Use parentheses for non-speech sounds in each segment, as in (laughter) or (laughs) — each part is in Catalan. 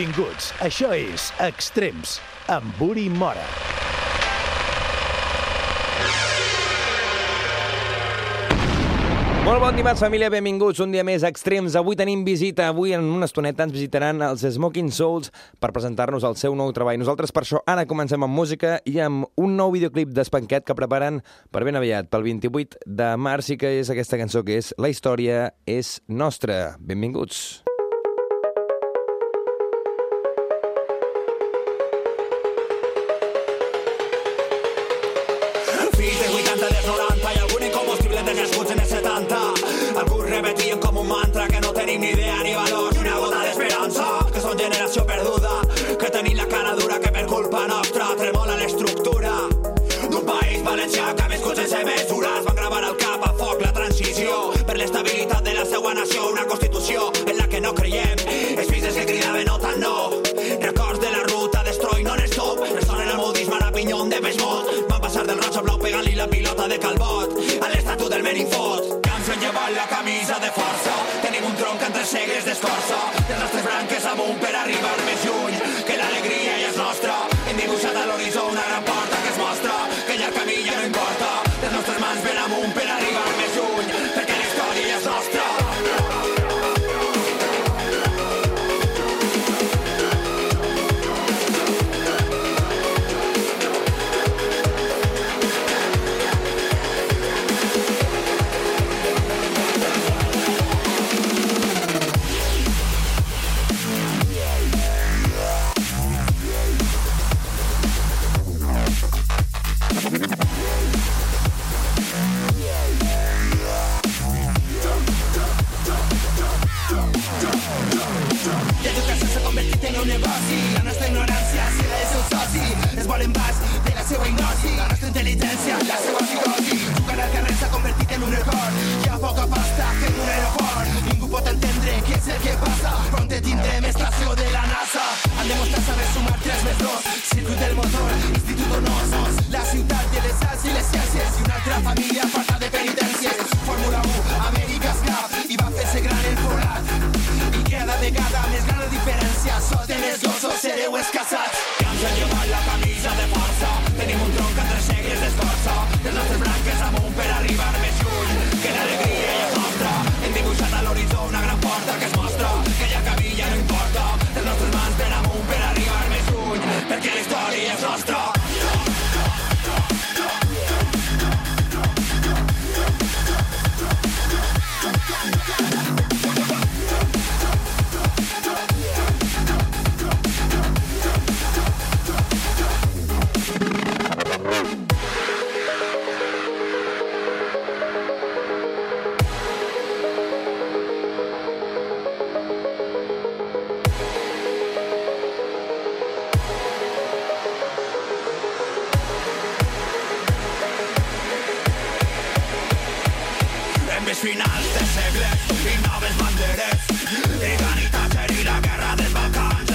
Benvinguts. Això és Extrems, amb Uri Mora. Molt bon dimarts, família, benvinguts un dia més a Extrems. Avui tenim visita, avui en una estoneta ens visitaran els Smoking Souls per presentar-nos el seu nou treball. Nosaltres per això ara comencem amb música i amb un nou videoclip d'Espanquet que preparen per ben aviat, pel 28 de març, i que és aquesta cançó que és La història és nostra. Benvinguts. Fills segles d'escorça de les nostres branques amunt per arribar més lluny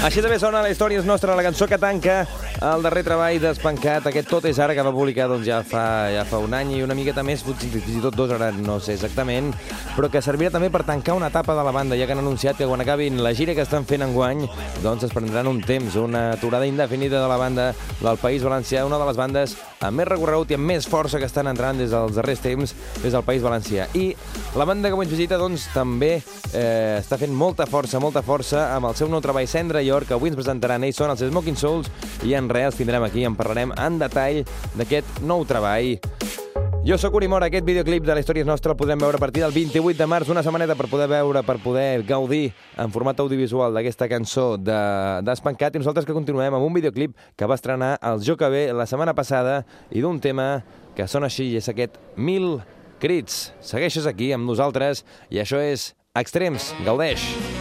Així també sona la història és nostra, la cançó que tanca el darrer treball d'Espancat, aquest Tot és ara, que va publicar doncs, ja, fa, ja fa un any i una miqueta més, potser fins i tot dos, ara no sé exactament, però que servirà també per tancar una etapa de la banda, ja que han anunciat que quan acabin la gira que estan fent enguany, doncs es prendran un temps, una aturada indefinida de la banda. Del País Valencià, una de les bandes amb més recorregut i amb més força que estan entrant des dels darrers temps des del País Valencià. I la banda que avui ens visita, doncs, també eh, està fent molta força, molta força amb el seu nou treball Cendra York, que avui ens presentaran. Ells són els Smoking Souls i en res tindrem aquí, en parlarem en detall d'aquest nou treball. Jo sóc Uri Mora, aquest videoclip de la història és nostra el podrem veure a partir del 28 de març, una setmaneta per poder veure, per poder gaudir en format audiovisual d'aquesta cançó d'Espancat de, i nosaltres que continuem amb un videoclip que va estrenar el Jo que ve la setmana passada i d'un tema que sona així és aquest Mil crits. Segueixes aquí amb nosaltres i això és Extrems. Gaudeix! Un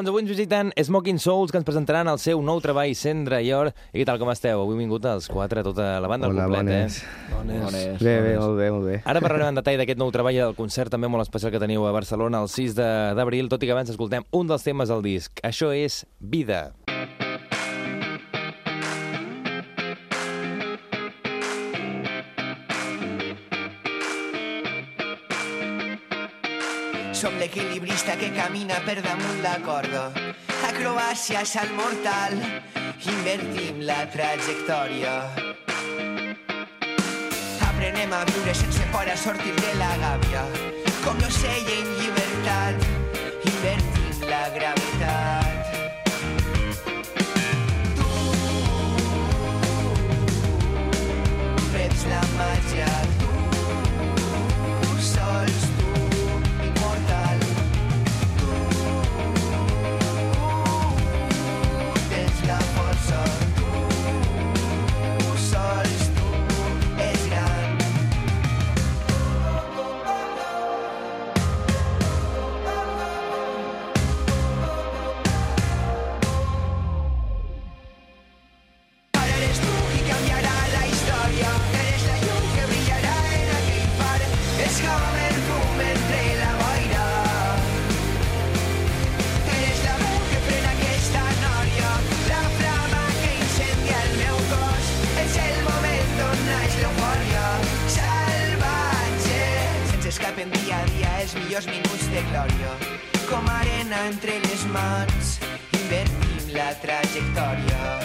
Doncs avui ens visiten Smoking Souls, que ens presentaran el seu nou treball, Cendra i Or. I què tal, com esteu? Avui hem vingut els quatre, tota la banda Hola, al complet, bones. eh? Bones. Bé, bé, molt bé, molt bé. Ara parlarem en detall d'aquest nou treball i del concert també molt especial que teniu a Barcelona el 6 de- d'abril, tot i que abans escoltem un dels temes del disc. Això és Vida. Som l'equilibrista que camina per damunt la corda. Acrobàcia, salt mortal, invertim la trajectòria. Aprenem a viure sense por a sortir de la gàbia. Com l'ocell en llibertat, invertim la gravetat. Millors minuts de glòria. Com arena entre les mans. Invertim la trajectòria.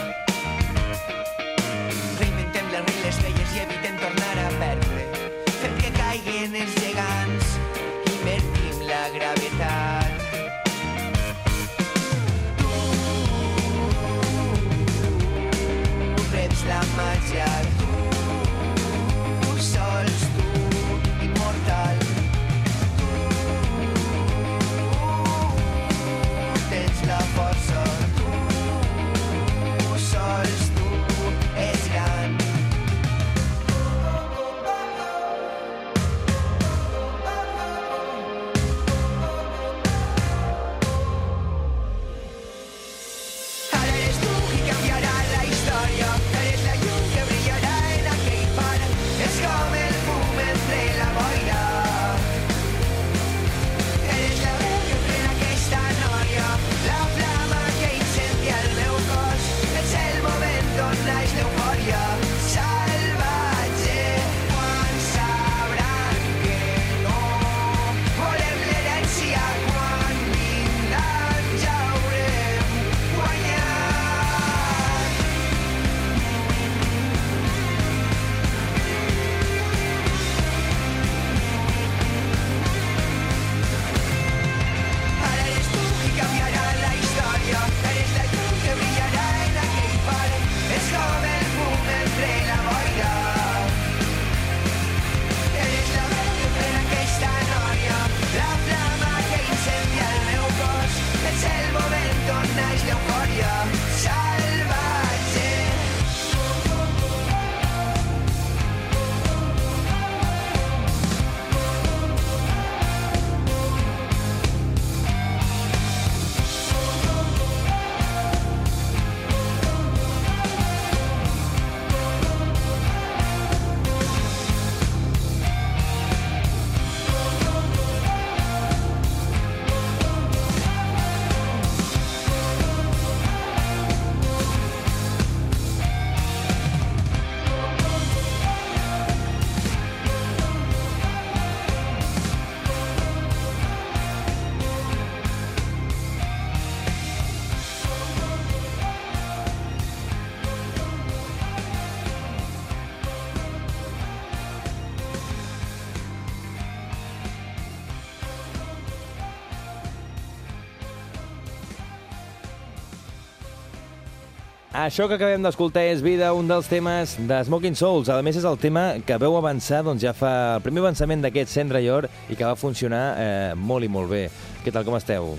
Això que acabem d'escoltar és Vida, un dels temes de Smoking Souls. A més, és el tema que veu avançar doncs, ja fa el primer avançament d'aquest Cendra Yor i que va funcionar eh, molt i molt bé. Què tal, com esteu?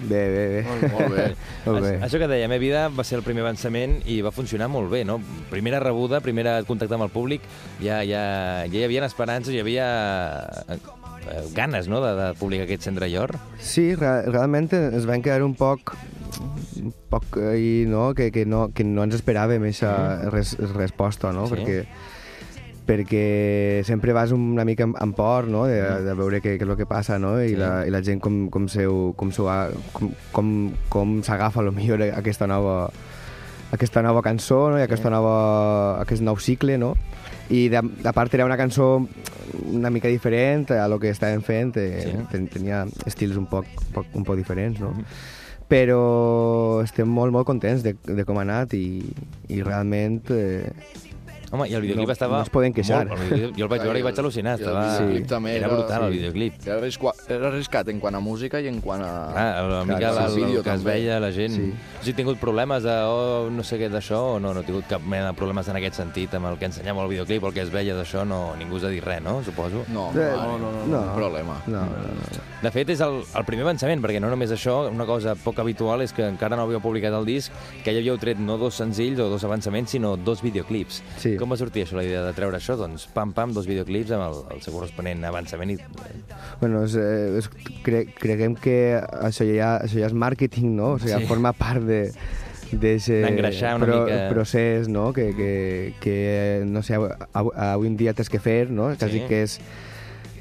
Bé, bé, bé. Molt, molt bé. (laughs) Molt bé. Això- que dèiem, eh, Vida va ser el primer avançament i va funcionar molt bé, no? Primera rebuda, primera contacte amb el públic, ja, ja, ja hi havia esperances, hi havia eh, ganes no? de, de publicar aquest Cendra Yor. Sí, re realment ens vam quedar un poc poc ahí, no? Que, que, no, que no ens esperàvem aquesta res, resposta, no? Sí. Perquè perquè sempre vas una mica amb, amb por, no?, de, de veure què, què és el que passa, no?, i, Sí. la, i la gent com, com seu, com seu, com, com, com s'agafa, a lo millor, aquesta nova, aquesta nova cançó, no?, i aquesta nova, aquest nou cicle, no?, i de, a part era una cançó una mica diferent a lo que estàvem fent, eh, Sí. ten, tenia estils un poc, un poc, un poc diferents, no? Però estem molt, molt contents de, de com ha anat i, i realment eh, Home, i el videoclip No- estava... no es poden queixar. Molt, el videoclip, jo el vaig veure i vaig al·lucinar. El Estava... videoclip també era era- brutal, el sí. videoclip. Era, arriscua, era arriscat en quant a música i en quant a... Ah, una mica Clar, el, sí, el, vídeo que es veia la gent. Sí. Sí. Has tingut problemes de, oh, no sé què d'això, o no, no he tingut cap mena de problemes en aquest sentit, amb el que ensenyava el videoclip, el que es veia d'això, no, ningú us ha dit res, no? Suposo. No, Eh, no, no, no, no, no. no, problema. no, no, no. De fet, és el, el primer avançament, perquè no només això, una cosa poc habitual és que encara no havíeu publicat el disc, que ja havíeu tret no dos senzills o dos avançaments, sinó dos videoclips. Sí. Com va sortir això, la idea de treure això? Doncs pam, pam, dos videoclips amb el, el seu corresponent avançament i... Bueno, és, eh, és, cre, creguem que això ja, això ja és màrqueting, no? O sigui, Sí. forma part de D'engreixar una mica. procés no? que, que, que no sé, av- avui en dia tens que fer, no? Quasi Sí. que és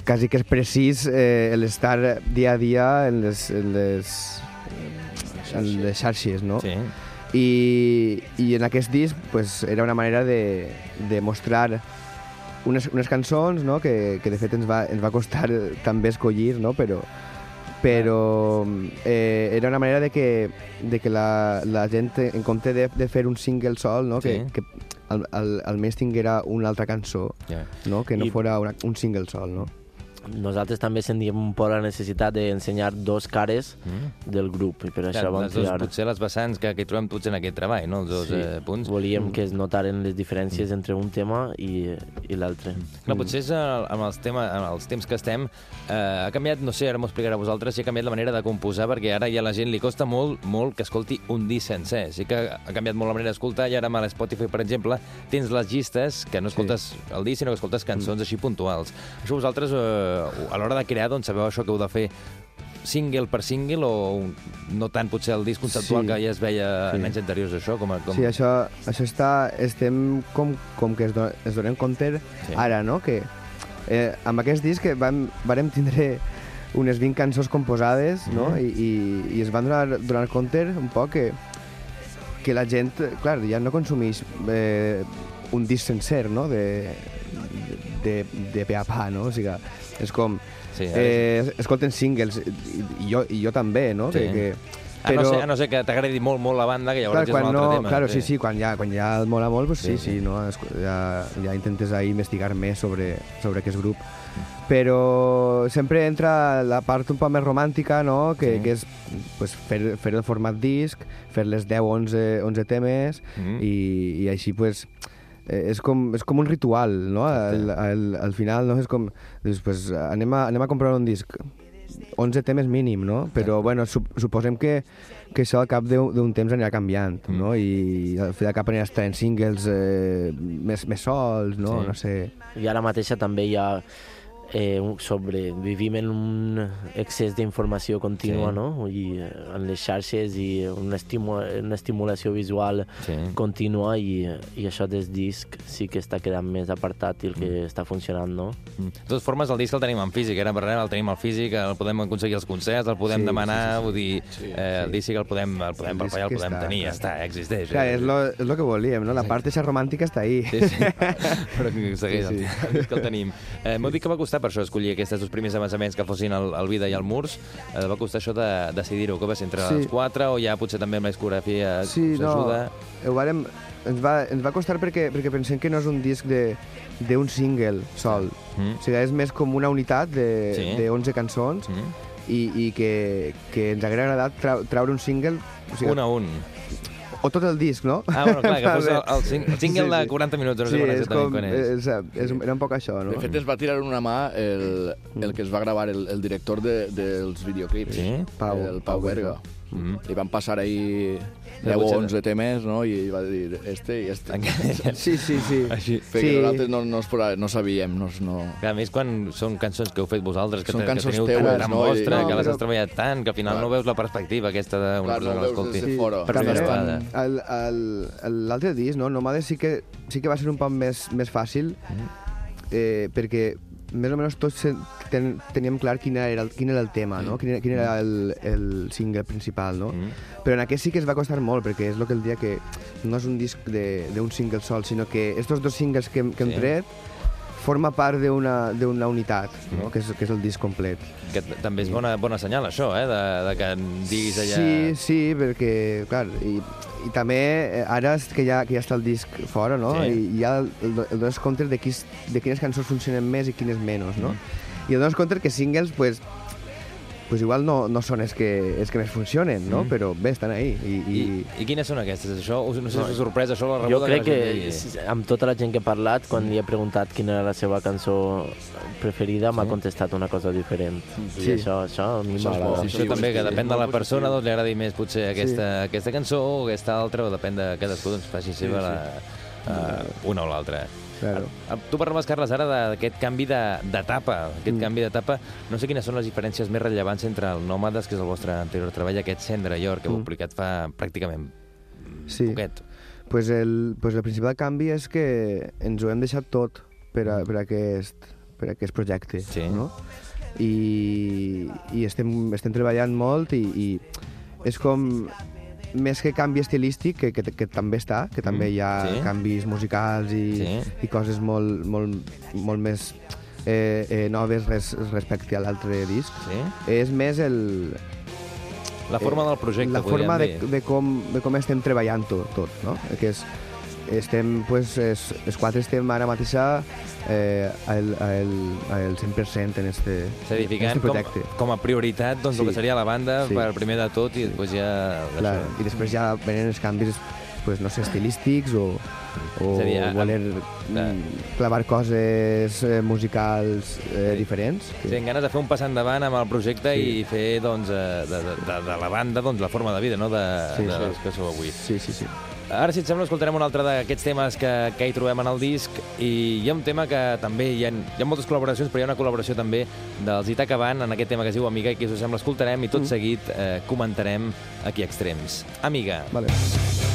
quasi que és precís eh, l'estar dia a dia en les, en les, en les xarxes, no? Sí. I, i en aquest disc pues, era una manera de, de mostrar unes, unes cançons no? que, que de fet ens va, ens va costar també escollir, no? però, però eh, era una manera de que, de que la, la gent, en compte de, de fer un single sol, no? Sí. que, que al, al, almenys tinguera una altra cançó, Ja. no? que no I- fora una, un single sol. No? Nosaltres també sentíem un poc la necessitat d'ensenyar dos cares Mm. del grup i per això vam les dos, triar. potser les vessants que, que trobem tots en aquest treball, no? Els dos Sí, eh, punts. Volíem que es notaren les diferències entre un tema i, i l'altre. Clar, potser és eh, amb els, tema, amb els temps que estem, eh, ha canviat, no sé, ara m'ho explicarà vosaltres, si ha canviat la manera de composar, perquè ara ja a la gent li costa molt, molt que escolti un disc sencer. Sí que ha canviat molt la manera d'escoltar, i ara amb l'Spotify, per exemple, tens les llistes, que no escoltes sí. el disc, sinó que escoltes cançons així puntuals. Això vosaltres, eh, a l'hora de crear, doncs sabeu això que heu de fer single per single o un- no tant potser el disc conceptual Sí. que ja es veia Sí. en anys anteriors, això? Com, a- com... Sí, això, això està... Estem com, com que es, do, es donem compte Sí. ara, no?, que eh, amb aquest disc vam, varem tindre unes 20 cançons composades, no?, Mhm. I, i, i es van donar, donar compte un poc que, que la gent, clar, ja no consumeix eh, un disc sencer, no?, de, de, de pe a pa, no? O sigui, és com... Sí, ara eh, escolten singles, i, i, jo, i jo també, no? Sí. Que, que, A, no ser, a no ser que t'agradi molt, molt la banda, que llavors Clar, ja és un altre no, tema. claro, sí, sí, quan ja, quan ja et mola molt, pues sí, Sí, sí, no? Es- ja, ja intentes ahí investigar més sobre, sobre aquest grup. Però sempre entra la part un poc més romàntica, no? Que, Sí. que és pues, fer, fer el format disc, fer les 10 o 11, 11 temes, Mhm. i, i així pues, eh, és, com, és com un ritual, no? Al, al, al final no? és com... Dius, pues, anem, a, anem a comprar un disc 11 temes mínim, no? Però, bueno, sup suposem que, que això al cap d'un d'un temps anirà canviant, Mm. no? I al fi de cap aniràs traient singles eh, més, més sols, no? Sí. No sé... I ara mateixa també hi ha eh, sobre... Vivim en un excés d'informació contínua, Sí. no? I eh, en les xarxes i una, estimu una estimulació visual Sí. contínua i, i això des disc sí que està quedant més apartat i el que està funcionant, no? Mm. De totes formes, el disc el tenim en físic, ara parlem, el tenim al físic, el podem aconseguir als concerts, el podem Sí, demanar, sí, sí, sí. vull dir, eh, el disc sí que el podem, el podem El el disc podem està, tenir, ja està, existeix. Clar, eh? és lo, és lo que volíem, no? La part romàntica està ahí. Sí, sí, (laughs) però que segueix, Sí, sí. el disc que el tenim. Eh, M'heu dit que va costar per això escollir aquests dos primers avançaments que fossin el, el Vida i el Murs. Eh, va costar això de decidir-ho, que va ser entre Sí. els quatre o ja potser també amb la discografia Sí, us no, ajuda? ho vàrem, ens, va, ens va costar perquè, perquè pensem que no és un disc de d'un single sol. Mm. O sigui, és més com una unitat de, Sí. de 11 cançons Mm. i, i que, que ens hauria agradat trau, traure un single o sigui, Un a un. O tot el disc, no? Ah, bueno, clar, que (laughs) fos el, el, sing- el single Sí, de sí. 40 minuts, no sé sí, quan és com, quan és. és, és, era un poc això, no? De fet, es va tirar en una mà el, el que es va gravar el, el director de, dels videoclips, Sí? Pau. el Pau Pau Berga. Mm. Li van passar ahir De 10 o potser- 11 temes, no? I va dir este i este. (laughs) Sí, sí, sí. Així. Perquè Sí. nosaltres no, no, es posava- no sabíem, no, no... A més, quan són cançons que heu fet vosaltres, que, Són que teniu teues, tant no? vostra, I- que No, les però- has treballat tant, que al final Clar. no veus la perspectiva aquesta d'una Clar, no persona que l'escolti. de fora. Per L'altre disc, no? Nomades sí que, sí que va ser un poc més, més fàcil, eh, perquè més o menys tots ten, teníem clar quin era el, quin era el tema, no? Quin era, quin era el, el single principal, no? Mm. Però en aquest sí que es va costar molt, perquè és el que el dia que no és un disc de- d'un single sol, sinó que estos dos singles que, que hem Sí. tret forma part d'una unitat, no? Mm. que, és, que és el disc complet. Que també és bona, bona senyal, això, eh? De, de que en diguis allà... Sí, sí, perquè, clar, i, i també eh, ara que ja, que ja està el disc fora, no? Sí. I, ja el, el, el dones compte de, quis, de quines cançons funcionen més i quines menys, no? Mm. I el dones compte que singles, pues, pues igual no, no són els que, els que més funcionen, no? Mm. Però bé, estan ahí. I, I, i, I quines són aquestes? Això, no sé si us sorpresa, això la Jo rebuda crec que s- amb tota la gent que he parlat, quan li he preguntat quina era la seva cançó preferida, m'ha Sí. contestat una cosa diferent. Sí. I això, això a mi Sí, m'agrada. sí, Això sí, també, que sí, depèn de la persona, doncs li agradi més potser aquesta, aquesta cançó o aquesta altra, o depèn de cadascú, doncs faci seva sí. la, uh, una o l'altra. Claro. Ah, Tu parlaves, Carles, ara d'aquest canvi de- d'etapa. Aquest Mm. canvi d'etapa. No sé quines són les diferències més rellevants entre el Nòmades, que és el vostre anterior treball, aquest Cendra York, que heu Mm. publicat fa pràcticament Sí. poquet. Pues el, pues el principal canvi és que ens ho hem deixat tot per, a, per, a aquest, per a aquest projecte. Sí. No? I, i estem, estem treballant molt i, i és com més que canvi estilístic, que, que, que també està, que també hi ha Sí. canvis musicals i, Sí. i coses molt, molt, molt més eh, eh, noves res, respecte a l'altre disc. Sí? És més el, La forma del projecte, la forma de, dir. de, com, de com estem treballant tot, tot no? Que és, estem, pues, es, els quatre estem ara mateix eh, al, al, al 100% en este, És a dir, este com, projecte. com a prioritat doncs, el Sí. que seria la banda Sí. per primer de tot i després ja... Clar. I després ja venen els canvis pues, no sé, estilístics o, o És a dir, a- voler a- mm, clavar coses eh, musicals eh, Sí. diferents. Sí, tenen ganes de fer un pas endavant amb el projecte sí. i fer doncs, eh, de, de, de, de la banda doncs, la forma de vida no? de, Sí, de sí. que sou avui. Sí, sí, sí. Ara, si et sembla, escoltarem un altre d'aquests temes que, que hi trobem en el disc i hi ha un tema que també hi ha, hi ha moltes col·laboracions, però hi ha una col·laboració també dels Itaca Band en aquest tema que es diu Amiga i que, si us sembla, escoltarem i tot Mm. seguit eh, comentarem aquí a Extrems. Amiga. Vale.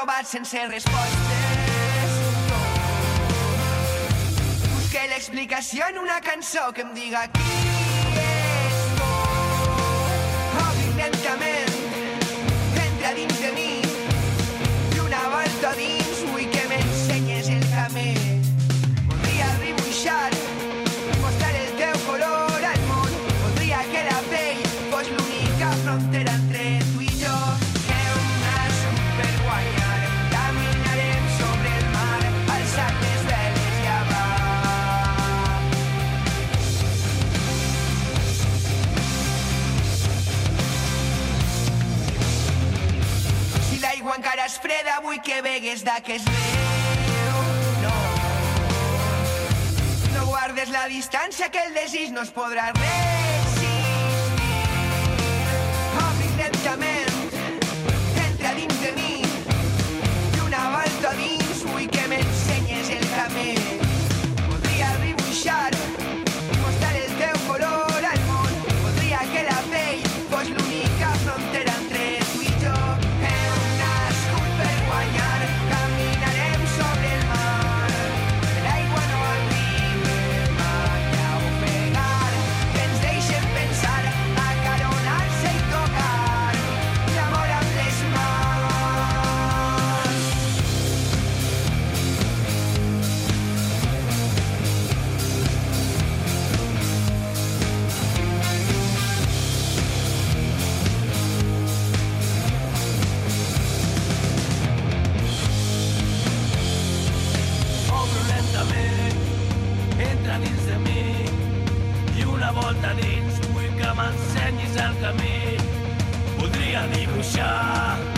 Trobat sense respostes. Busqué l'explicació en una cançó que em diga qui és tu. Obri lentament, begues d'aquest riu. No. No guardes la distància, que el desig no es podrà resistir. Volta dins vull que m'ensenyis el camí. Podria dibuixar,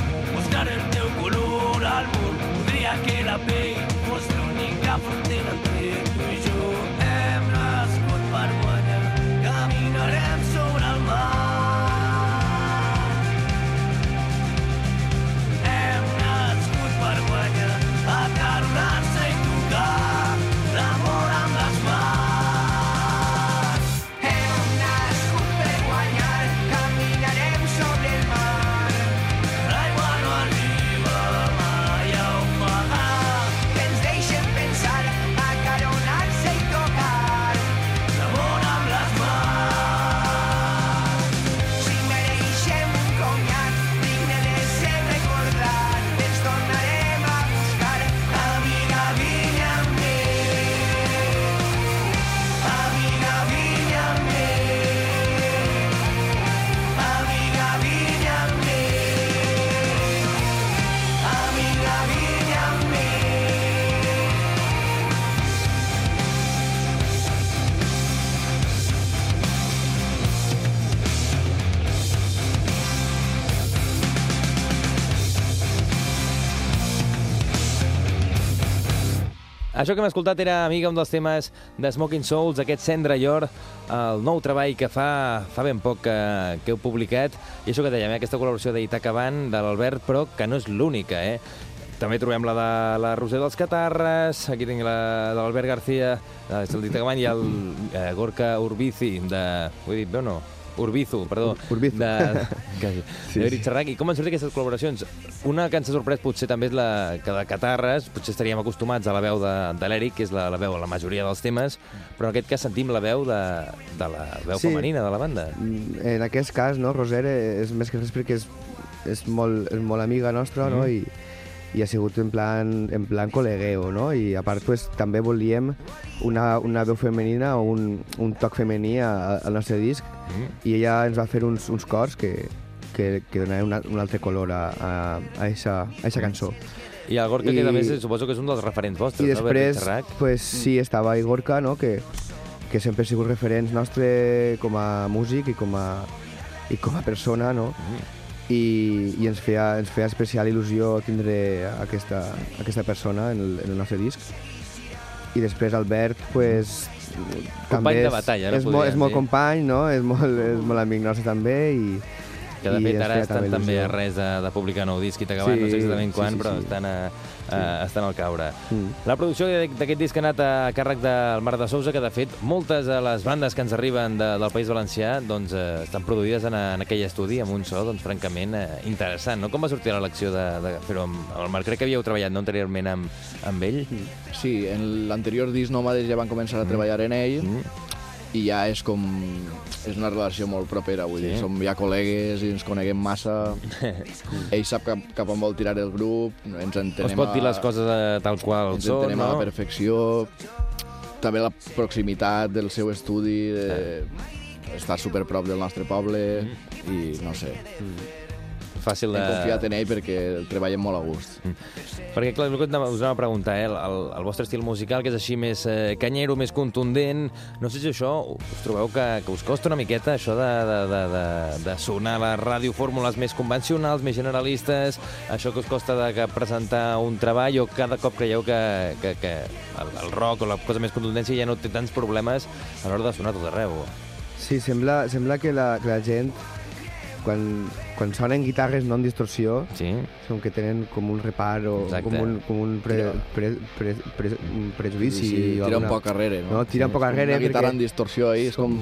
Això que hem escoltat era, amiga, un dels temes de Smoking Souls, aquest Cendra Yor, el nou treball que fa, fa ben poc que, que heu publicat. I això que dèiem, eh, aquesta col·laboració d'Itaca Band, de l'Albert, però que no és l'única, eh? També trobem la de la Roser dels Catarres, aquí tinc la de l'Albert García, de l'Itaca Band, i el eh, Gorka Urbici, de... Ho he dit bé o no? Urbizu, perdó. Urbizu. De, (laughs) quasi. Sí, sí, de sí. Xerrac. I com han sortit aquestes col·laboracions? Una que ens ha sorprès potser també és la que de Catarres, potser estaríem acostumats a la veu de, de l'Eric, que és la, la veu a la majoria dels temes, però en aquest cas sentim la veu de, de la veu Sí. femenina de la banda. Mm, En aquest cas, no, Roser eh, és més que res perquè és, és, molt, és molt amiga nostra, no? I, i ha sigut en plan, en plan col·legueo, no? I a part, pues, també volíem una, una veu femenina o un, un toc femení a- al nostre disc Mm. i ella ens va fer uns, uns cors que, que, que donaven una, un altre color a, a, a, eixa, a eixa cançó. I el Gorka, I- que també suposo que és un dels referents vostres, I no? Després, Xerrac? pues, sí, estava Igorca, no? que, que sempre ha sigut referents nostre com a músic i com a, i com a persona, no? I, i ens, feia, ens feia especial il·lusió tindre aquesta, aquesta persona en el, en el nostre disc. I després Albert, pues, també de és, batalla, no és, molt, podríem és molt company, no? és, molt, és molt amic nostre també i, Que de i fet ara estan també il·lusió. a res de, de publicar nou disc i t'acabat, Sí, no sé exactament sí, quan, sí, però sí. estan, a, a, estan al caure. Mm. La producció d'aquest disc ha anat a càrrec del Marc de Sousa, que de fet moltes de les bandes que ens arriben de, del País Valencià doncs, eh, estan produïdes en, en aquell estudi amb un so doncs, francament eh, interessant. No? Com va sortir l'elecció de, de fer-ho amb, amb el Marc? Crec que havíeu treballat no, anteriorment amb, amb ell. Sí, en l'anterior disc Nòmades ja van començar a treballar en ell Mm. I ja és com... és una relació molt propera, vull Sí. dir, som ja col·legues i ens coneguem massa. (laughs) Ell sap cap, cap on vol tirar el grup, ens entenem Es pot dir les coses eh, tal qual ens són, entenem no? a la perfecció. També la proximitat del seu estudi, de... estar super prop del nostre poble i no sé, Fàcil de... hem confiat en ell perquè treballem molt a gust. Perquè, clar, us anava a preguntar, eh? el, el, vostre estil musical, que és així més eh, canyero, més contundent, no sé si això us trobeu que, que us costa una miqueta, això de, de, de, de, de sonar a la ràdio fórmules més convencionals, més generalistes, això que us costa de que presentar un treball, o cada cop creieu que, que, que el, el rock o la cosa més contundència ja no té tants problemes a l'hora de sonar tot arreu? Sí, sembla, sembla que, la, que la gent, quan, quan sonen guitarres no en distorsió, Sí? com que tenen com un repart o Exacte. com un, com un, pre, pre, pre, pre, un prejudici. sí, o tira un alguna- poc arrere, no? No, tira un poc arrere Una guitarra en distorsió ahí és com...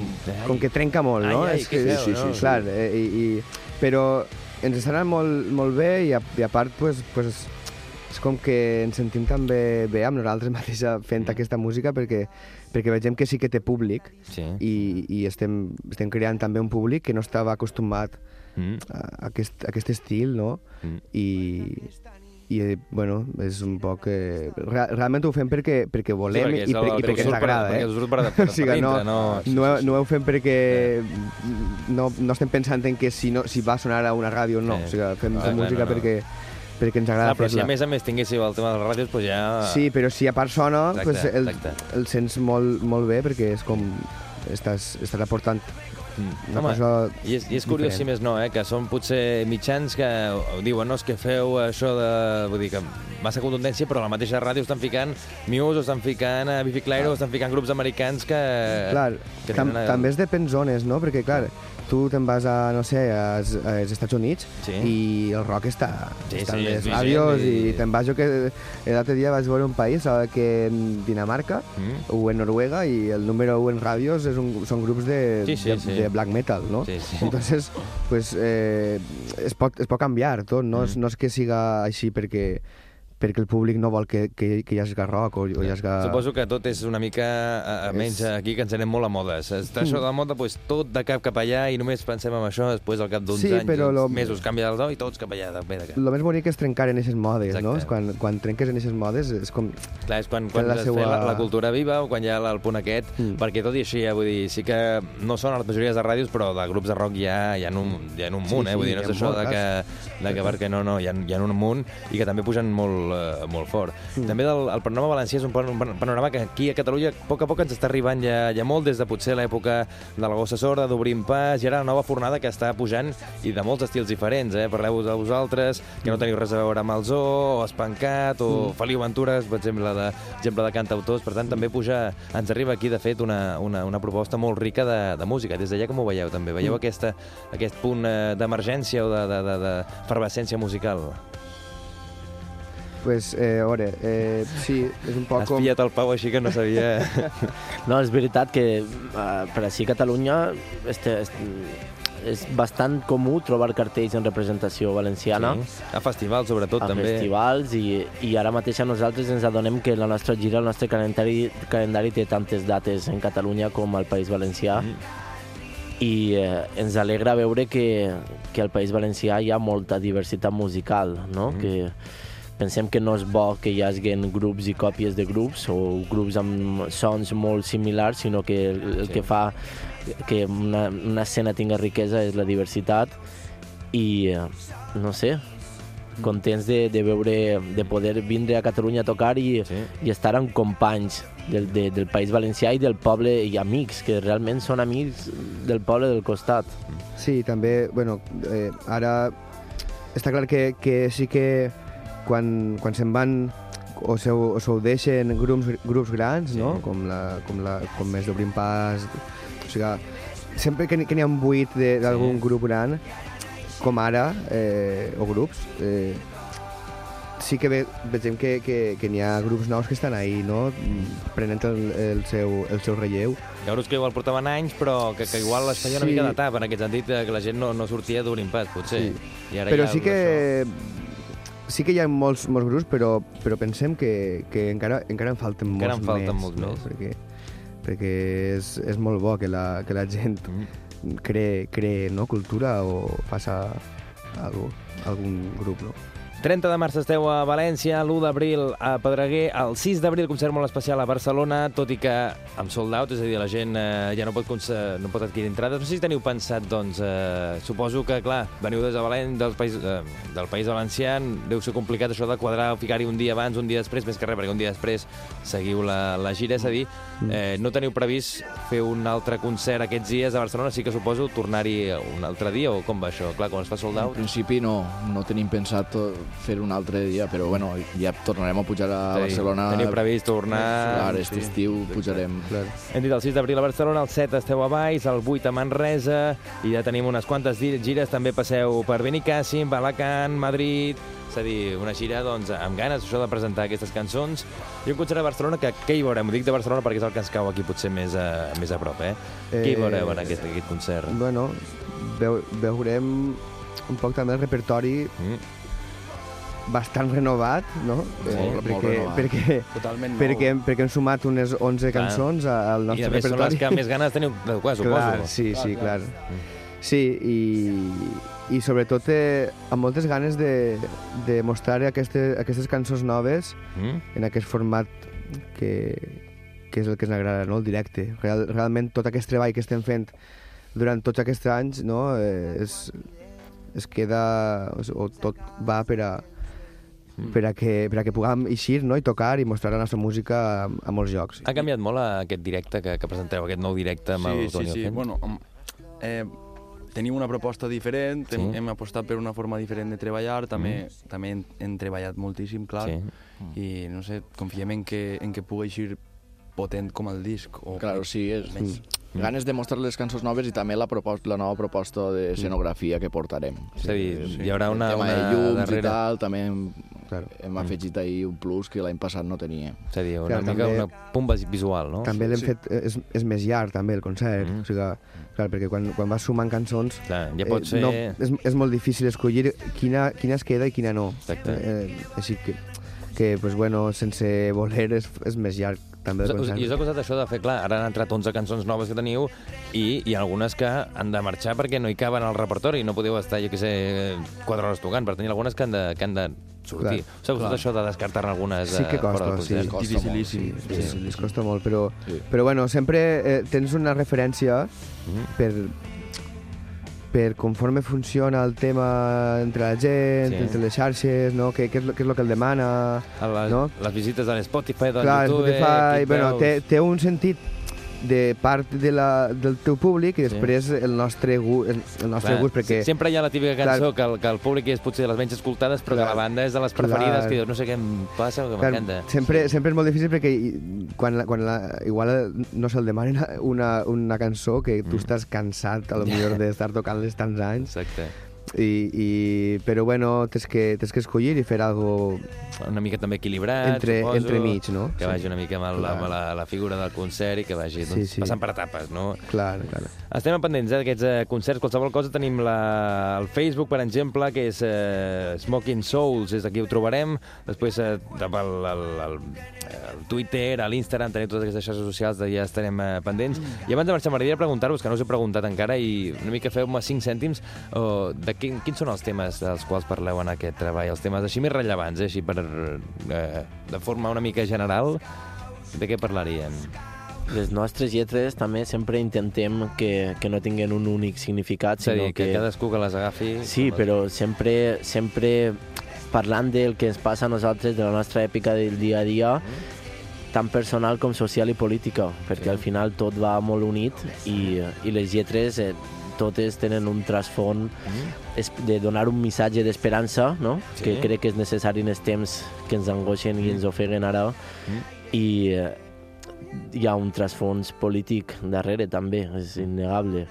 com que trenca molt, no? Ai, ai, És que que, feu, sí, no? sí, sí. Clar, eh, i, i, però ens està anant molt, molt bé i a, i a part pues, pues, és com que ens sentim també bé amb nosaltres (laughs) mateixa fent Mm. aquesta música perquè, perquè vegem que sí que té públic Sí. i, i estem, estem creant també un públic que no estava acostumat Mm. aquest, aquest estil, no? Mm. I, i eh, bueno, és un poc... Eh, re, realment ho fem perquè, perquè volem perquè és i, per, i perquè perquè ens agrada, perquè eh? surt per- per- o sigui, no, no- no, no ho fem perquè no, no estem pensant en que si, no, si va sonar a una ràdio o no. Sí. O sigui, fem, fem clar, música no, no. perquè perquè ens agrada Ah, però si a més a més tinguéssiu el tema de les ràdios, doncs ja... Sí, però si a part sona, Exacte, pues el, exacte. el sents molt, molt bé perquè és com... Estàs, estàs aportant. Una Home, cosa I és, I és curiós, si més no, eh, que són potser mitjans que diuen, no, és que feu això de... Vull dir que massa contundència, però a la mateixa ràdio estan ficant Muse, estan ficant a Bifi Clyro, o estan ficant grups americans que... Clar, que tam tenen també és depèn zones, no? Perquè, clar, tu te'n vas a, no sé, als, als Estats Units Sí. i el rock està, Sí, està sí, en les ràdios i- i, te'n vas jo que l'altre dia vaig veure un país que en Dinamarca Mm. o en Noruega i el número 1 en ràdios és un, són grups de, Sí, sí, de, sí. de black metal, no? Sí, sí. Entonces, pues, eh, es, pot, es pot canviar tot, no, Mm. no és que siga així perquè perquè el públic no vol que, que, que hi hagi rock o, o hi hagi... Suposo que tot és una mica, a, a menys És- aquí, que ens anem molt a modes. Està això de la moda, doncs, tot de cap cap allà i només pensem en això, després al cap d'uns Sí, anys, però lo- mesos, canvia el do i tots cap allà, de, de cap. El més bonic és trencar en aquestes modes, no? Exacte. És quan, quan trenques en aquestes modes és com... Clar, és quan, quan la seua- la, la cultura viva o quan hi ha el punt aquest, Mm. perquè tot i així, eh, vull dir, sí que no són les majories de ràdios, però de grups de rock hi ha, hi ha, un, hi ha un Sí, munt, eh? sí, vull dir, no és això de que, de que perquè no, no, hi ha, hi ha un munt i que també pugen molt, eh, molt fort. Mm. També del, el panorama valencià és un pan- un pan- panorama que aquí a Catalunya a poc a poc ens està arribant ja, ja molt, des de potser l'època de la Gossa Sorda, d'Obrim Pas, i ara la nova fornada que està pujant i de molts estils diferents, eh? Parleu de vosaltres, que no teniu res a veure amb el Zoo, o Espancat, o Feliu Ventures, per exemple, de, exemple de cantautors, per tant també puja, ens arriba aquí, de fet, una, una, una proposta molt rica de, de música. Des d'allà com ho veieu també? Veieu aquesta, aquest punt eh, d'emergència o de, de, de, de fervescència musical? Pues, eh, a veure, eh, sí, és un poc Has com... pillat el Pau així que no sabia... (laughs) No, és veritat que uh, per així a Catalunya este, este, és bastant comú trobar cartells en representació valenciana Sí. A festivals, sobretot, a també. festivals i, i ara mateix a nosaltres ens adonem que la nostra gira, el nostre calendari, calendari té tantes dates en Catalunya com al País Valencià Mm. i eh, ens alegra veure que, que al País Valencià hi ha molta diversitat musical, no? Mm. que pensem que no és bo que hi hagin grups i còpies de grups o grups amb sons molt similars, sinó que el, el Sí. que fa que una, una escena tinga riquesa és la diversitat i, eh, no sé, contents de, de veure, de poder vindre a Catalunya a tocar i, Sí. i estar amb companys del, de, del País Valencià i del poble i amics, que realment són amics del poble del costat. Sí, també, bueno, eh, ara està clar que, que sí que quan, quan se'n van o se, o se ho deixen grups, grups grans, no? Sí. Com, la, com, la, com més d'Obrim Pas... O sigui, sempre que, n'hi- ha un buit d'algun Sí. grup gran, com ara, eh, o grups, eh, sí que ve, vegem que, que, que n'hi ha grups nous que estan ahí, no? Prenent el, el, seu, el seu relleu. Hi ha grups que igual portaven anys, però que, que igual es feia una Sí. mica de tap, en aquest sentit, eh, que la gent no, no sortia d'un impas, potser. Sí. I ara Però ja sí que sí que hi ha molts, molts grups, però, però pensem que, que encara, encara en falten Encara molts en falten més, molts no? més. Perquè, perquè és, és molt bo que la, que la gent Mm. cree, cree no, cultura o passa algo, algun grup, no? 30 de març esteu a València, l'1 d'abril a Pedreguer, el 6 d'abril concert molt especial a Barcelona, tot i que amb sold out, és a dir, la gent eh, ja no pot, no pot adquirir entrades. No sé si teniu pensat, doncs, eh, suposo que, clar, veniu des de València, del país, eh, del país valencià, deu ser complicat això de quadrar, ficar-hi un dia abans, un dia després, més que res, perquè un dia després seguiu la, la gira, és a dir, eh, no teniu previst fer un altre concert aquests dies a Barcelona, sí que suposo tornar-hi un altre dia, o com va això? Clar, quan es fa sold En out... principi no, no tenim pensat to- fer un altre dia, però bueno, ja tornarem a pujar a Sí, Barcelona. Teniu previst tornar... Clar, aquest estiu pujarem. Clar. Hem dit el 6 d'abril a Barcelona, el 7 esteu a Valls, el 8 a Manresa, i ja tenim unes quantes gires, també passeu per Benicàssim, Alacant, Madrid... És a dir, una gira doncs, amb ganes això de presentar aquestes cançons. I un concert a Barcelona que què hi veurem? Ho dic de Barcelona perquè és el que ens cau aquí potser més a, més a prop, eh? Què hi Eh, veureu en aquest, aquest concert? Bueno, veu, veurem un poc també el repertori Mm. Bastant renovat, no? Molt, molt perquè, renovat. perquè, Totalment nou. perquè, perquè hem sumat unes 11 Clar. cançons al I nostre a més són repertori. les que més ganes teniu de tocar, suposo. Clar, sí, sí, clar. Sí, i, i sobretot eh, amb moltes ganes de, de mostrar aquestes, aquestes cançons noves Mm? en aquest format que, que és el que ens agrada, no? el directe. Real, realment tot aquest treball que estem fent durant tots aquests anys no? eh, es, es queda, o tot va per a, per, a que, per a que puguem eixir no? i tocar i mostrar la nostra música a, a molts llocs. Ha canviat molt aquest directe que, que presenteu, aquest nou directe amb el Sí, sí, Toni sí. Alfent? Bueno, um, eh, tenim una proposta diferent, Sí. hem, hem apostat per una forma diferent de treballar, també, també hem, hem treballat moltíssim, clar, Sí. i no sé, confiem en que, en que pugui eixir potent com el disc. O Claro, sí, és Més. ganes de mostrar les cançons noves i també la, propost, la nova proposta de escenografia que portarem. És a dir, hi haurà El una, tema una de llums darrere... i tal, també hem, Claro. hem afegit ahir un plus que l'any passat no tenia. És a dir, una Clar, mica també- una pumba visual, no? També l'hem sí. fet, és, és més llarg també el concert, Mm. o sigui, clar, perquè quan, quan vas sumant cançons Clar, ja pots fer... no, és, és molt difícil escollir quina, quina es queda i quina no. Exacte. Eh, així que, que pues, bueno, sense voler és, és més llarg també el Us, us, concert. I us ha costat això de fer, clar, ara han entrat 11 cançons noves que teniu i hi ha algunes que han de marxar perquè no hi caben al repertori i no podeu estar, jo què sé, 4 hores tocant, per tenir algunes que han de, que han de sortir. Clar. Us ha costat això de descartar-ne algunes Sí que eh, fora costa, del sí. Costa Dificilíssim. Sí, Sí, sí, sí, ens sí. costa molt, però, Sí. però bueno, sempre eh, tens una referència Mhm. per, per conforme funciona el tema entre la gent, Sí. entre les xarxes, no? què, què, és, lo- què és el que el demana... A les, No? les visites a l'Spotify, del Clar, YouTube... Spotify, aquí bueno, té, té un sentit de part de la, del teu públic i després el nostre, gu, el, el nostre Clar, gust, perquè... se- Sempre hi ha la típica cançó que, el, que el públic és potser de les menys escoltades, però Clar. que la banda és de les preferides, Clar. que dius, no sé què em passa, que Clar, m'encanta. sempre, sempre és molt difícil perquè quan, la, quan la, igual no se'l demanen una, una cançó que tu Mm. estàs cansat a lo millor (laughs) d'estar tocant-les tants anys Exacte. I, i, però bueno, tens que, tens que escollir i fer algo Una mica també equilibrat, entre, suposo. entre mig, no? Que vagi una mica amb, el, amb la, la figura del concert i que vagi doncs, Sí, sí. passant per etapes, no? Clar, clar. Estem pendents eh, d'aquests eh, concerts. Qualsevol cosa tenim la, el Facebook, per exemple, que és eh, Smoking Souls, és aquí ho trobarem. Després eh, el, el, el, el Twitter, a l'Instagram, teniu totes aquestes xarxes socials, de ja estarem eh, pendents. I abans de marxar, m'agradaria preguntar-vos, que no us he preguntat encara, i una mica feu-me 5 cèntims, oh, de quin, quins són els temes dels quals parleu en aquest treball? Els temes així més rellevants, eh, així per, eh, de forma una mica general, de què parlaríem? Les nostres lletres també sempre intentem que, que no tinguin un únic significat, sinó dir, que, cadascú que les agafi... Sí, com es- però sempre, sempre parlant del que ens passa a nosaltres, de la nostra èpica del dia a dia, tant personal com social i política, perquè Sí. al final tot va molt unit i, i les lletres eh, totes tenen un trasfond es- de donar un missatge d'esperança, no? Sí. que crec que és necessari en els temps que ens angoixen i ens ofeguen ara, Mm. i eh, hi ha un trasfons polític darrere també, és innegable.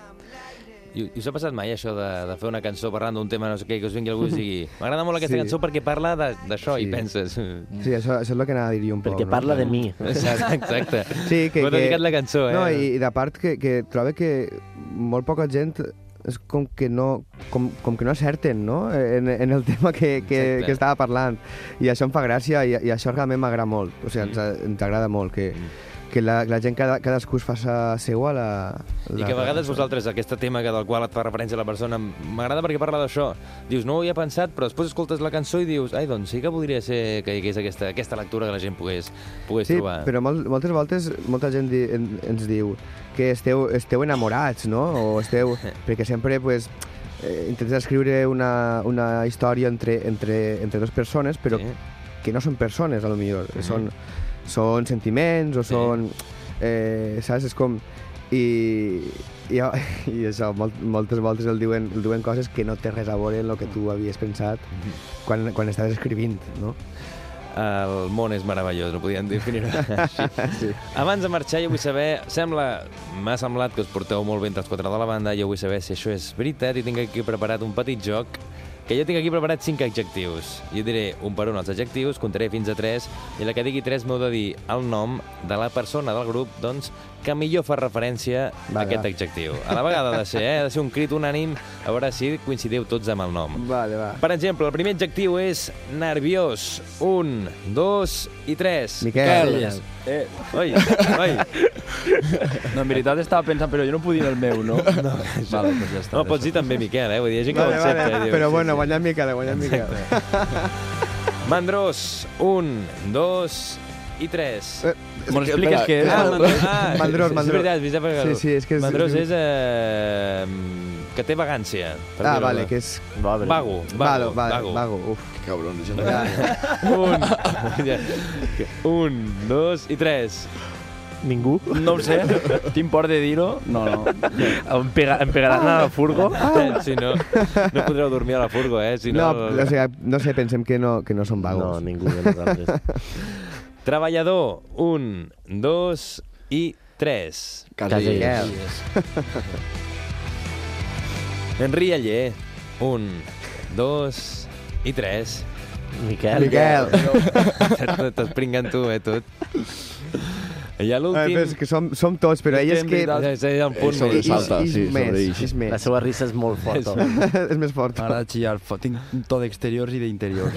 I, I us ha passat mai això de, de fer una cançó parlant d'un tema no sé què, i que us vingui algú i digui (laughs) m'agrada molt aquesta Sí. cançó perquè parla de- d'això Sí. i penses... Sí, això, això és el que anava a dir jo un poc. Perquè no? parla de mi. (laughs) Exacte, exacte. Sí, que... M'ho ha dedicat la cançó, eh? No, i, i de part que, que trobo que molt poca gent és com que no, com, com que no acerten no? en, en el tema que, que, Exacte. que estava parlant. I això em fa gràcia i, i això realment m'agrada molt. O sigui, ens, ens agrada molt que, que la, la gent, cada, cadascú es faça seua la, la... I que a vegades vosaltres, aquest tema que del qual et fa referència la persona, m'agrada perquè parla d'això. Dius, no ho havia pensat, però després escoltes la cançó i dius, ai, doncs sí que podria ser que hi hagués aquesta, aquesta lectura que la gent pogués, pogués Sí, trobar. però molt, moltes voltes molta gent di, en, ens diu que esteu, esteu enamorats, no? O esteu... (laughs) perquè sempre, pues, eh, intentes escriure una, una història entre, entre, entre dues persones, però Sí. que no són persones, a lo millor. Mhm. Són, són sentiments o Sí. són... Eh, saps? És com... I, i, (laughs) i això, molt, moltes voltes el diuen, el diuen coses que no té res a veure amb el que tu havies pensat Mhm. quan, quan estaves escrivint, no? El món és meravellós, no podíem definir-ho (laughs) així. Sí. Abans de marxar, jo vull saber... Sembla, m'ha semblat que us porteu molt bé entre els quatre de la banda, jo vull saber si això és veritat i tinc aquí preparat un petit joc que jo tinc aquí preparat cinc adjectius. Jo diré un per un els adjectius, comptaré fins a tres, i la que digui tres m'heu de dir el nom de la persona del grup doncs, que millor fa referència a Va, aquest adjectiu. A la vegada ha de ser, eh? ha de ser un crit unànim, a veure si coincidiu tots amb el nom. Vale, va. Per exemple, el primer adjectiu és nerviós. Un, dos i tres. Miquel. Eh, oi, oi. (laughs) No, en veritat estava pensant, però jo no puc dir el meu, no? (laughs) No, vale, doncs ja està. No, pots dir també Miquel, eh? Vull dir, hi ha gent que Vale, ho accepta. vale. eh? Però sí, bueno, sí. guanyant Miquel, guanyant Miquel. Mandrós, un, dos i tres. Eh, Me'l expliques què és? Ah, Mandrós, ah, Mandrós, és- Mandrós. És veritat, Sí, sí, és que és- Mandrós és-. Eh, que té vagància. per Ah, vale, que és... Vago. Vago, Vago, vago, vago. Uf. Que no Ja. Un, ja. un, dos i tres. Ningú? No ho sé. Tinc por de dir-ho. No, no. Em, pega, em pegaran a la furgo? Si no, no podreu dormir a la furgo, eh? Si No, no, no, sé, no sé, pensem que no, que no són No, vagos. ningú de nosaltres. (laughs) Treballador, un, dos i tres. Casellas. Enri Aller, un, dos i tres. Miquel. Miquel. T'estàs pringant tu, eh, tot. I a Eh, l'últim... és que som, som tots, però ell és que... És, és el punt Ell més... Salta, és, sí, més, és. La seva risa és molt forta. (laughs) és més fort. M'agrada xillar. Tinc un to d'exteriors i d'interiors.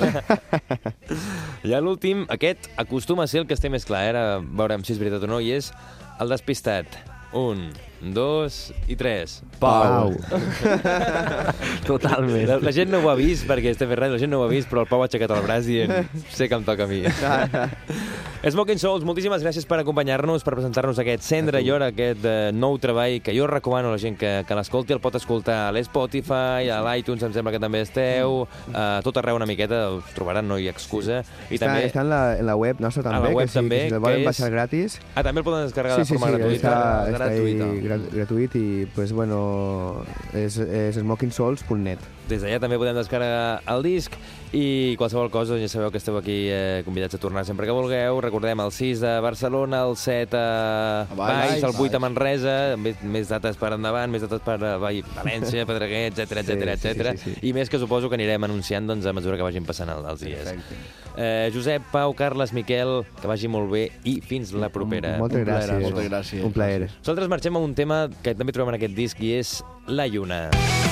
(laughs) I a l'últim, aquest acostuma a ser el que esté més clar, eh? ara veurem si és veritat o no, i és el despistat. Un, dos i tres. Pau. (laughs) Totalment. La, la gent no ho ha vist perquè estem fent la gent no ho ha vist, però el Pau ha aixecat el braç dient sé que em toca a mi. (laughs) Smoking Souls, moltíssimes gràcies per acompanyar-nos, per presentar-nos aquest Cendra i Hora, aquest eh, nou treball que jo recomano a la gent que, que l'escolti, el pot escoltar a l'Spotify, a l'iTunes, em sembla que també esteu, a tot arreu una miqueta, us trobaran, no hi ha excusa. I Està, també... està en, la, en la web nostra la també, web que, si, també, que si el que volen és- baixar gratis. Ah, també el poden descarregar Sí, de sí, forma sí, gratuïta. està, està gratuïta. ahí gra gratuït i, pues, bueno, és, és smokingsouls.net. Des d'allà també podem descarregar el disc i qualsevol cosa, ja sabeu que esteu aquí eh, convidats a tornar sempre que vulgueu. Recordem el 6 de Barcelona, el 7 a A Valls, el 8 a. Manresa, més, més dates per endavant, més dates per eh, Vall- València, Pedreguer, etc etc etc. sí, sí, sí. I més que suposo que anirem anunciant doncs, a mesura que vagin passant el, els dies. Perfecte. Eh, Josep, Pau, Carles, Miquel, que vagi molt bé i fins la propera. Moltes gràcies. Moltes gràcies. Un plaer. Nosaltres marxem a un tema que també trobem en aquest disc i és La Lluna. callar,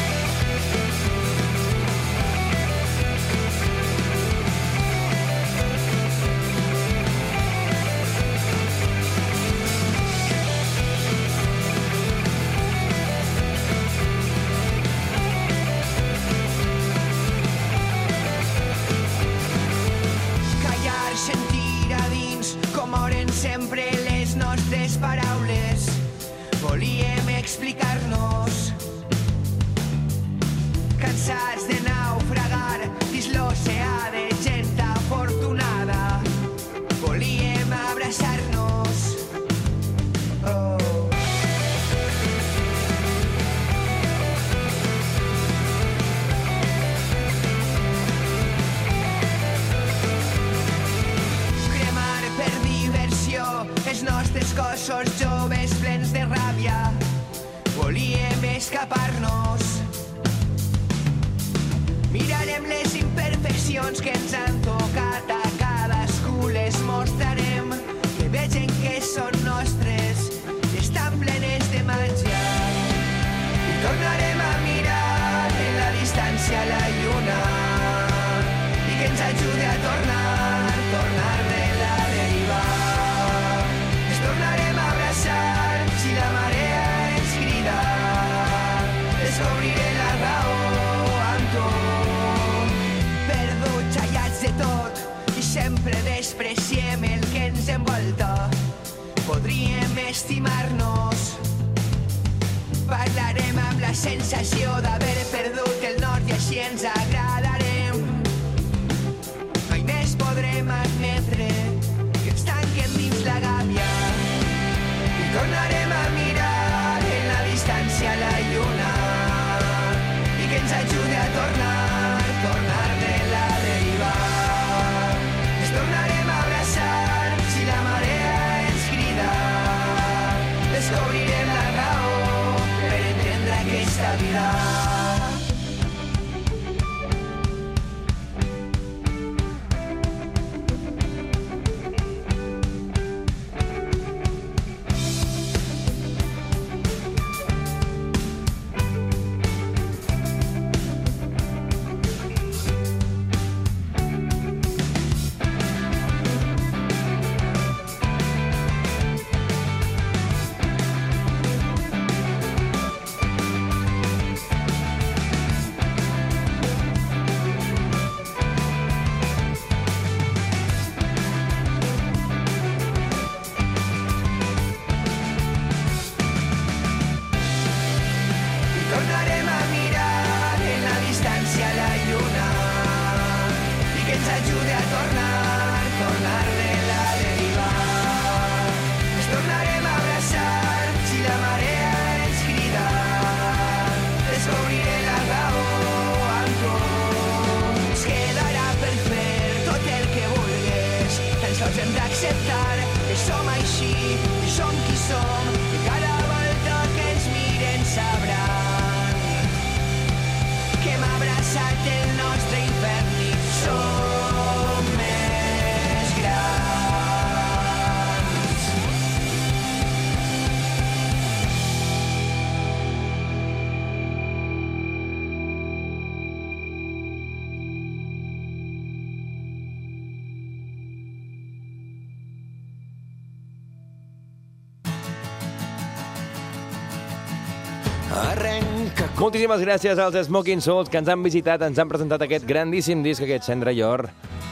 Moltíssimes gràcies als Smoking Souls que ens han visitat, ens han presentat aquest grandíssim disc, aquest Cendra Yor,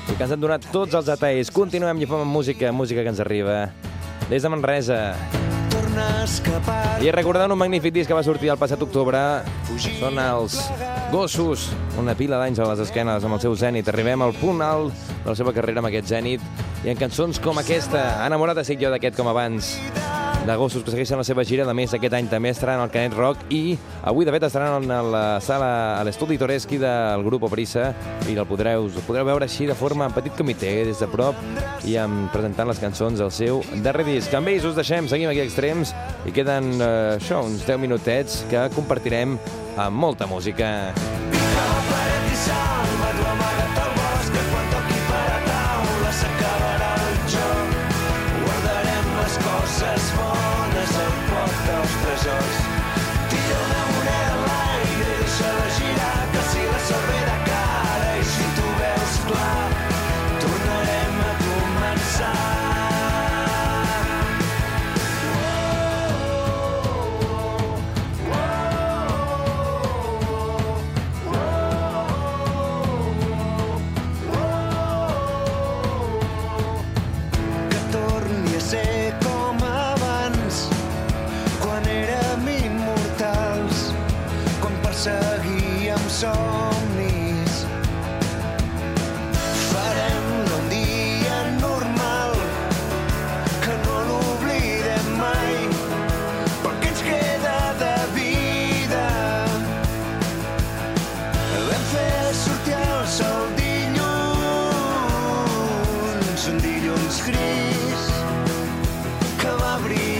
i que ens han donat tots els detalls. Continuem i fem amb música, música que ens arriba des de Manresa. I recordant un magnífic disc que va sortir el passat octubre, són els Gossos, una pila d'anys a les esquenes amb el seu Zenit. Arribem al punt alt de la seva carrera amb aquest Zenit i en cançons com aquesta, enamorat estic jo d'aquest com abans, de Gossos que segueixen la seva gira, de més aquest any també estaran al Canet Rock i avui de fet estaran a la sala, a l'estudi Toreski del grup Obrissa i el podreu, el podreu veure així de forma en petit comitè, des de prop i amb, presentant les cançons del seu darrer disc. Amb ells us deixem, seguim aquí a Extrems i queden eh, això, uns 10 minutets que compartirem amb molta música. que somnis farem un dia normal que no l'oblidem mai perquè ens queda de vida vam fer sortir el sol dilluns, un dilluns gris que va brillar.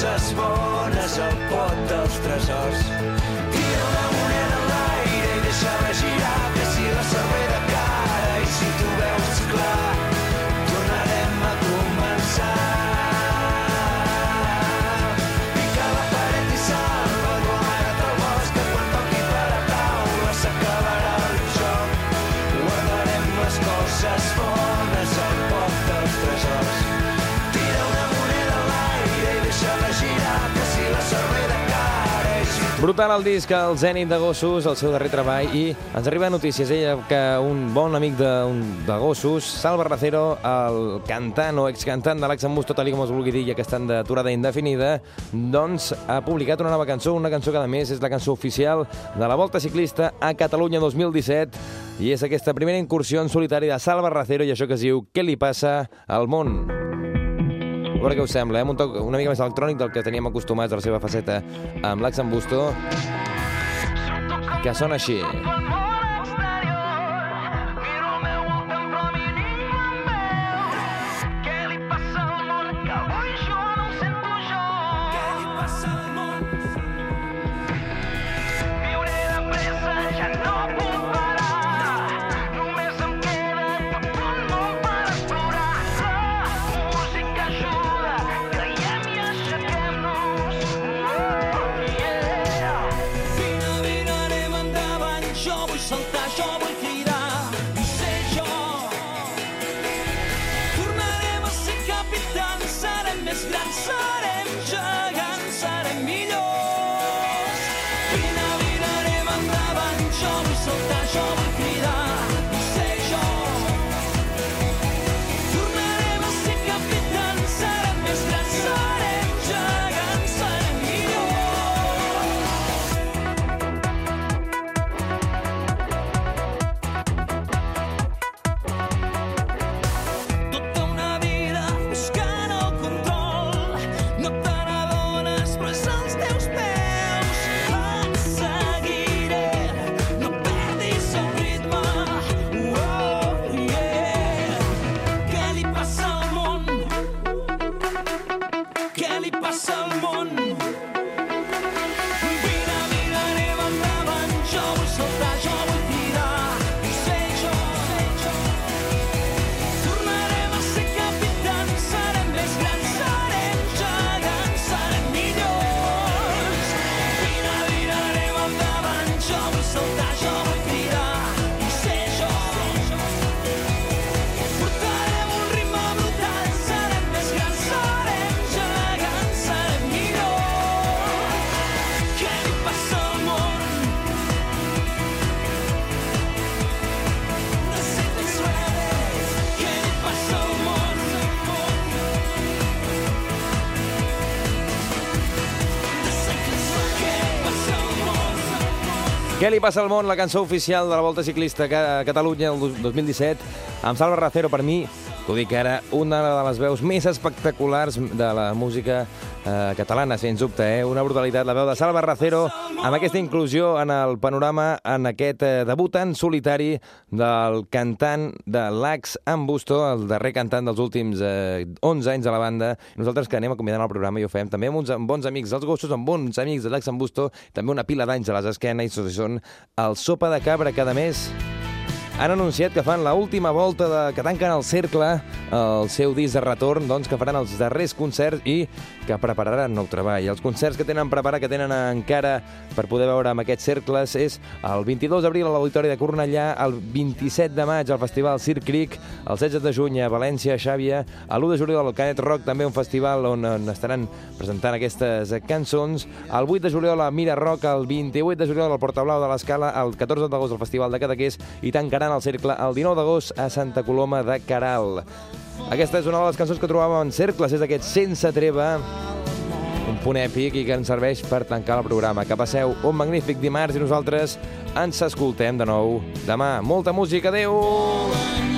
Coses bones al pot dels tresors. Brutal el disc, el Zenit de Gossos, el seu darrer treball, i ens arriba notícies ella que un bon amic de, un, de Gossos, Salva Racero, el cantant o excantant de l'Axambusto, tal i com es vulgui dir, ja que estan d'aturada indefinida, doncs ha publicat una nova cançó, una cançó que a més és la cançó oficial de la Volta Ciclista a Catalunya 2017, i és aquesta primera incursió en solitari de Salva Racero i això que es diu Què li passa al món? A veure què us sembla, eh? un toc una mica més electrònic del que teníem acostumats a la seva faceta amb l'Axan Busto, que sona així. Li passa al món, la cançó oficial de la Volta Ciclista a Catalunya el 2017, amb Salva Racero, per mi, t'ho dic ara, una de les veus més espectaculars de la música eh, catalana, sens dubte, eh? una brutalitat, la veu de Salva Racero, amb aquesta inclusió en el panorama, en aquest eh, debut en solitari del cantant de Lax Ambusto, el darrer cantant dels últims eh, 11 anys de la banda. Nosaltres que anem acomiadant el programa i ho fem també amb uns amb bons amics dels gossos, amb bons amics de Lax Ambusto, també una pila d'anys a les esquenes, i són el Sopa de Cabra cada mes han anunciat que fan la última volta de, que tanquen el cercle, el seu disc de retorn, doncs, que faran els darrers concerts i que prepararan nou treball. Els concerts que tenen preparat, que tenen encara per poder veure amb aquests cercles, és el 22 d'abril a l'Auditori de Cornellà, el 27 de maig al Festival Circ Creek, el 16 de juny a València, a Xàbia, a l'1 de juliol al Canet Rock, també un festival on, on estaran presentant aquestes cançons, el 8 de juliol a Mira Rock, el 28 de juliol al Portablau de l'Escala, el 14 d'agost al Festival de Cadaqués i tancaran el cercle el 19 d'agost a Santa Coloma de Caral. Aquesta és una de les cançons que trobàvem en cercles, és aquest Sense Treva, un punt èpic i que ens serveix per tancar el programa. Que passeu un magnífic dimarts i nosaltres ens escoltem de nou demà. Molta música, adeu! Mai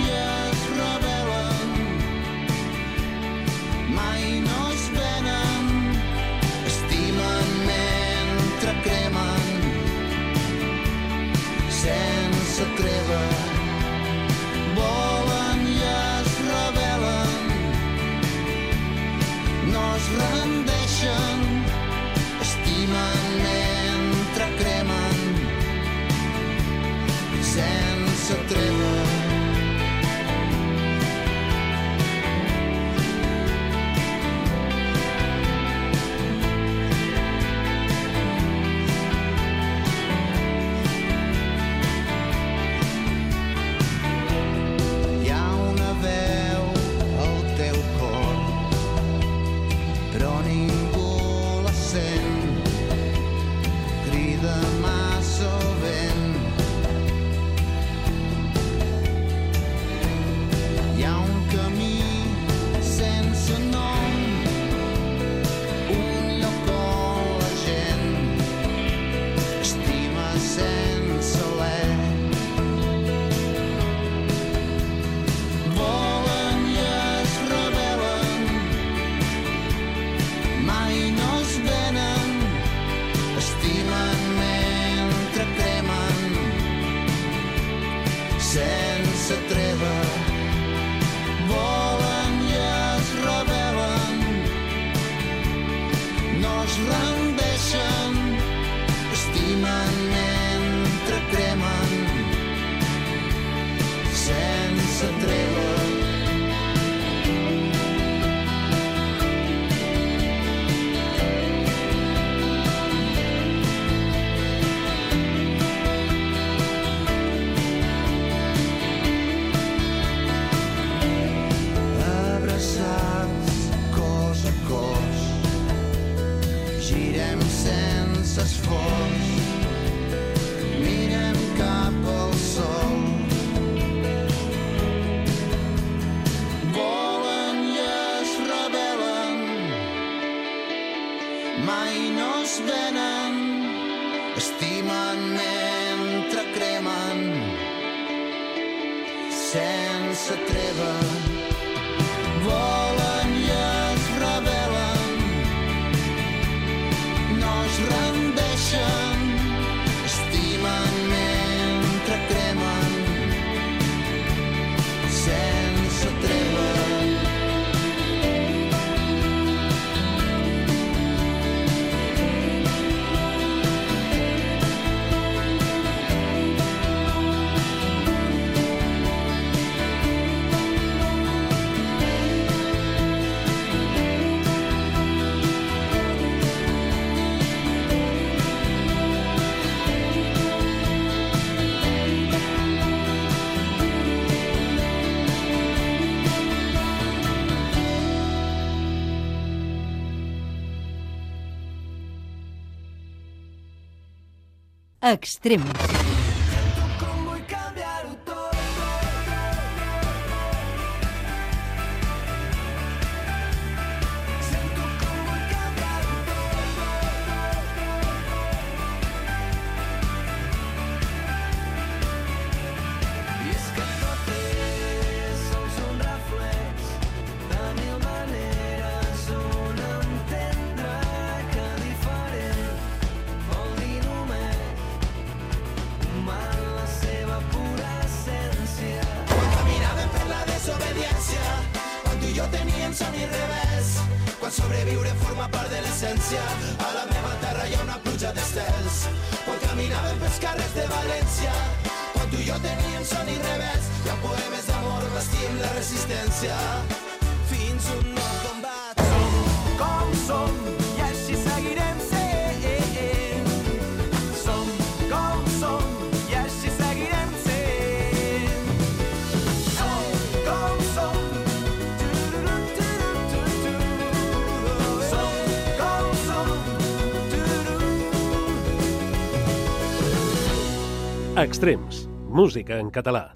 Extrems. Música en català.